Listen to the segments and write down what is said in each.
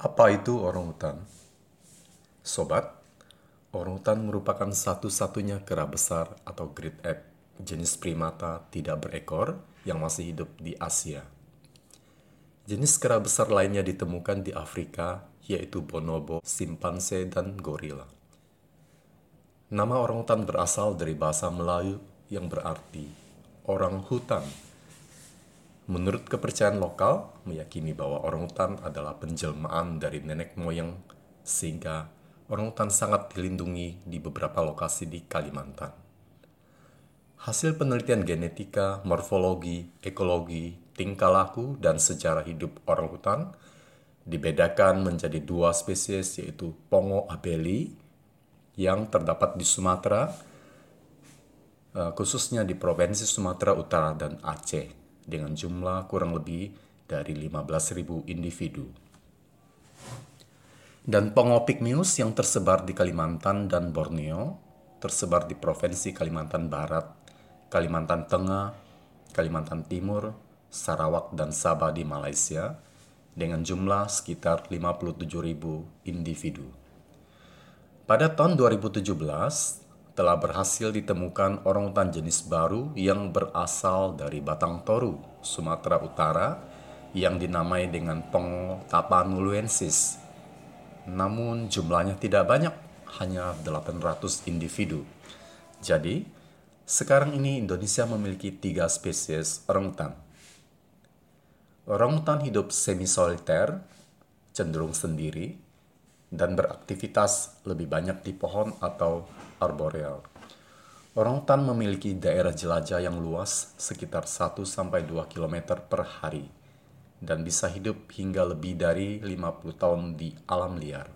Apa itu orang hutan? Sobat, orang hutan merupakan satu-satunya kera besar atau great ape jenis primata tidak berekor yang masih hidup di Asia. Jenis kera besar lainnya ditemukan di Afrika, yaitu bonobo, simpanse, dan gorila. Nama orang hutan berasal dari bahasa Melayu yang berarti orang hutan Menurut kepercayaan lokal, meyakini bahwa orang hutan adalah penjelmaan dari nenek moyang sehingga orang hutan sangat dilindungi di beberapa lokasi di Kalimantan. Hasil penelitian genetika, morfologi, ekologi, tingkah laku, dan sejarah hidup orang hutan dibedakan menjadi dua spesies yaitu Pongo abeli yang terdapat di Sumatera, eh, khususnya di Provinsi Sumatera Utara dan Aceh dengan jumlah kurang lebih dari 15.000 individu. Dan Pongopigmeus yang tersebar di Kalimantan dan Borneo, tersebar di Provinsi Kalimantan Barat, Kalimantan Tengah, Kalimantan Timur, Sarawak, dan Sabah di Malaysia, dengan jumlah sekitar 57.000 individu. Pada tahun 2017, telah berhasil ditemukan orangutan jenis baru yang berasal dari Batang Toru, Sumatera Utara, yang dinamai dengan Pongo tapanuluensis. Namun jumlahnya tidak banyak, hanya 800 individu. Jadi, sekarang ini Indonesia memiliki tiga spesies orangutan. Orangutan hidup semi-soliter, cenderung sendiri, dan beraktivitas lebih banyak di pohon atau arboreal. Orangutan memiliki daerah jelajah yang luas sekitar 1-2 km per hari dan bisa hidup hingga lebih dari 50 tahun di alam liar.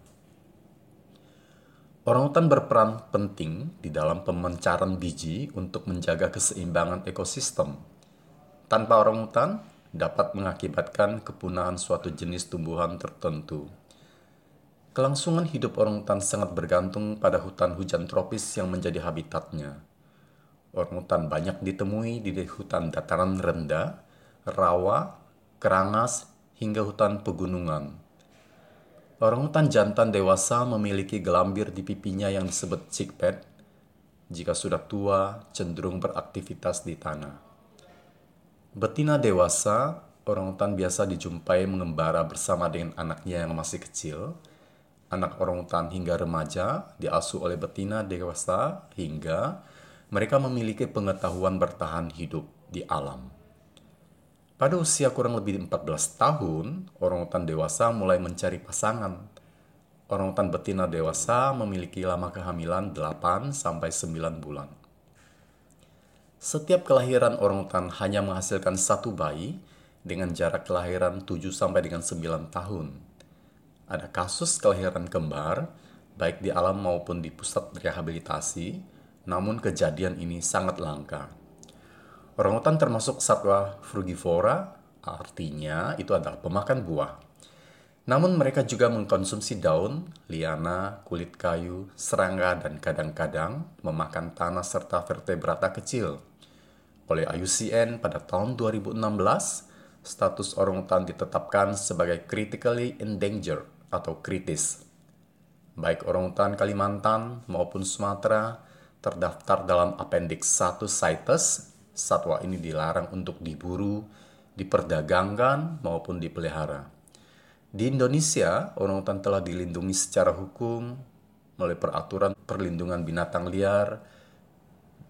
Orangutan berperan penting di dalam pemencaran biji untuk menjaga keseimbangan ekosistem. Tanpa orangutan dapat mengakibatkan kepunahan suatu jenis tumbuhan tertentu Kelangsungan hidup orangutan sangat bergantung pada hutan hujan tropis yang menjadi habitatnya. Orangutan banyak ditemui di hutan dataran rendah, rawa, kerangas, hingga hutan pegunungan. Orangutan jantan dewasa memiliki gelambir di pipinya yang disebut chickpad. Jika sudah tua, cenderung beraktivitas di tanah. Betina dewasa, orangutan biasa dijumpai mengembara bersama dengan anaknya yang masih kecil, anak orangutan hingga remaja diasuh oleh betina dewasa hingga mereka memiliki pengetahuan bertahan hidup di alam. Pada usia kurang lebih 14 tahun, orangutan dewasa mulai mencari pasangan. Orangutan betina dewasa memiliki lama kehamilan 8 sampai 9 bulan. Setiap kelahiran orangutan hanya menghasilkan satu bayi dengan jarak kelahiran 7 sampai dengan 9 tahun ada kasus kelahiran kembar, baik di alam maupun di pusat rehabilitasi, namun kejadian ini sangat langka. Orangutan termasuk satwa frugivora, artinya itu adalah pemakan buah. Namun mereka juga mengkonsumsi daun, liana, kulit kayu, serangga, dan kadang-kadang memakan tanah serta vertebrata kecil. Oleh IUCN pada tahun 2016, status orangutan ditetapkan sebagai critically endangered atau kritis. Baik orangutan Kalimantan maupun Sumatera terdaftar dalam Appendix 1 CITES. Satwa ini dilarang untuk diburu, diperdagangkan maupun dipelihara. Di Indonesia, orangutan telah dilindungi secara hukum melalui peraturan perlindungan binatang liar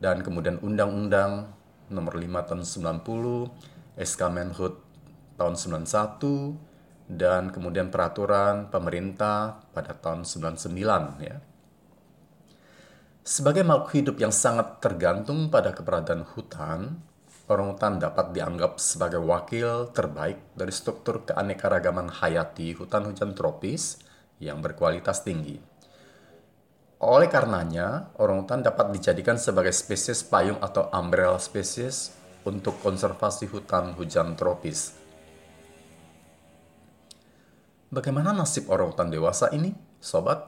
dan kemudian Undang-Undang Nomor 5 Tahun 90, SK Menhut tahun 91, dan kemudian peraturan pemerintah pada tahun 99 ya. Sebagai makhluk hidup yang sangat tergantung pada keberadaan hutan, orang hutan dapat dianggap sebagai wakil terbaik dari struktur keanekaragaman hayati hutan hujan tropis yang berkualitas tinggi. Oleh karenanya, orang hutan dapat dijadikan sebagai spesies payung atau umbrella spesies untuk konservasi hutan hujan tropis Bagaimana nasib orangutan dewasa ini, sobat?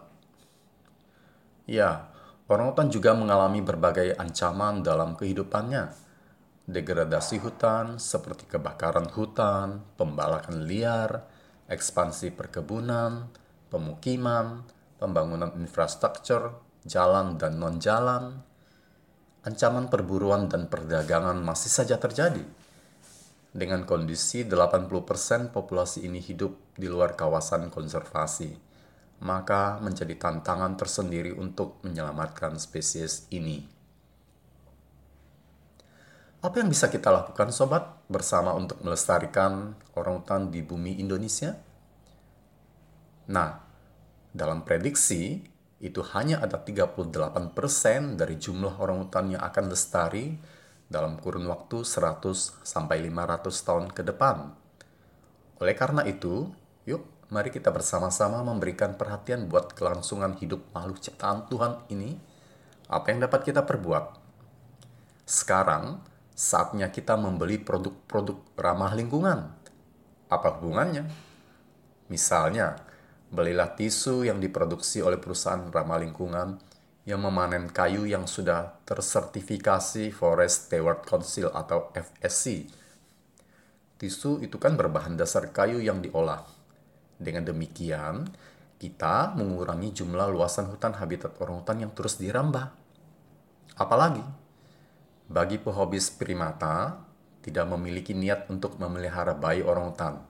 Ya, orangutan juga mengalami berbagai ancaman dalam kehidupannya. Degradasi hutan seperti kebakaran hutan, pembalakan liar, ekspansi perkebunan, pemukiman, pembangunan infrastruktur, jalan dan non-jalan, ancaman perburuan dan perdagangan masih saja terjadi. Dengan kondisi 80% populasi ini hidup di luar kawasan konservasi, maka menjadi tantangan tersendiri untuk menyelamatkan spesies ini. Apa yang bisa kita lakukan sobat bersama untuk melestarikan orangutan di bumi Indonesia? Nah, dalam prediksi itu hanya ada 38% dari jumlah orangutan yang akan lestari dalam kurun waktu 100 sampai 500 tahun ke depan. Oleh karena itu, yuk mari kita bersama-sama memberikan perhatian buat kelangsungan hidup makhluk ciptaan Tuhan ini. Apa yang dapat kita perbuat? Sekarang, saatnya kita membeli produk-produk ramah lingkungan. Apa hubungannya? Misalnya, belilah tisu yang diproduksi oleh perusahaan ramah lingkungan yang memanen kayu yang sudah tersertifikasi Forest Steward Council atau FSC. Tisu itu kan berbahan dasar kayu yang diolah. Dengan demikian, kita mengurangi jumlah luasan hutan habitat orangutan yang terus dirambah. Apalagi, bagi pehobis primata, tidak memiliki niat untuk memelihara bayi orangutan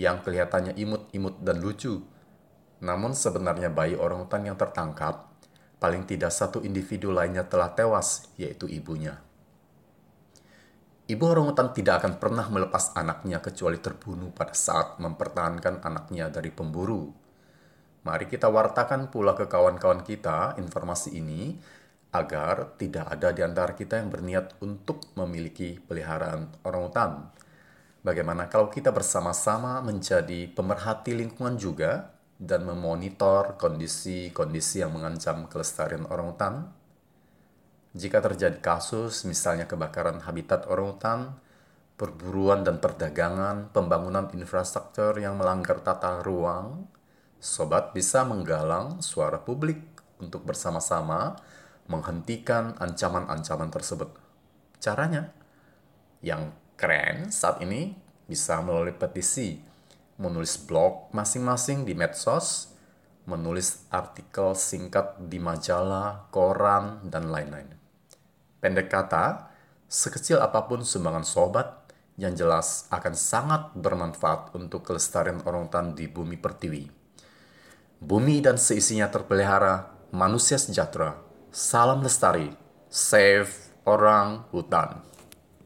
yang kelihatannya imut-imut dan lucu. Namun sebenarnya bayi orangutan yang tertangkap paling tidak satu individu lainnya telah tewas, yaitu ibunya. Ibu orangutan tidak akan pernah melepas anaknya kecuali terbunuh pada saat mempertahankan anaknya dari pemburu. Mari kita wartakan pula ke kawan-kawan kita informasi ini agar tidak ada di antara kita yang berniat untuk memiliki peliharaan orangutan. Bagaimana kalau kita bersama-sama menjadi pemerhati lingkungan juga dan memonitor kondisi-kondisi yang mengancam kelestarian orangutan. Jika terjadi kasus, misalnya kebakaran habitat orangutan, perburuan dan perdagangan, pembangunan infrastruktur yang melanggar tata ruang, sobat bisa menggalang suara publik untuk bersama-sama menghentikan ancaman-ancaman tersebut. Caranya, yang keren saat ini bisa melalui petisi menulis blog masing-masing di medsos, menulis artikel singkat di majalah, koran, dan lain-lain. Pendek kata, sekecil apa pun sumbangan sobat, yang jelas akan sangat bermanfaat untuk kelestarian orangutan di bumi pertiwi. Bumi dan seisinya terpelihara, manusia sejahtera. Salam lestari, save orang hutan.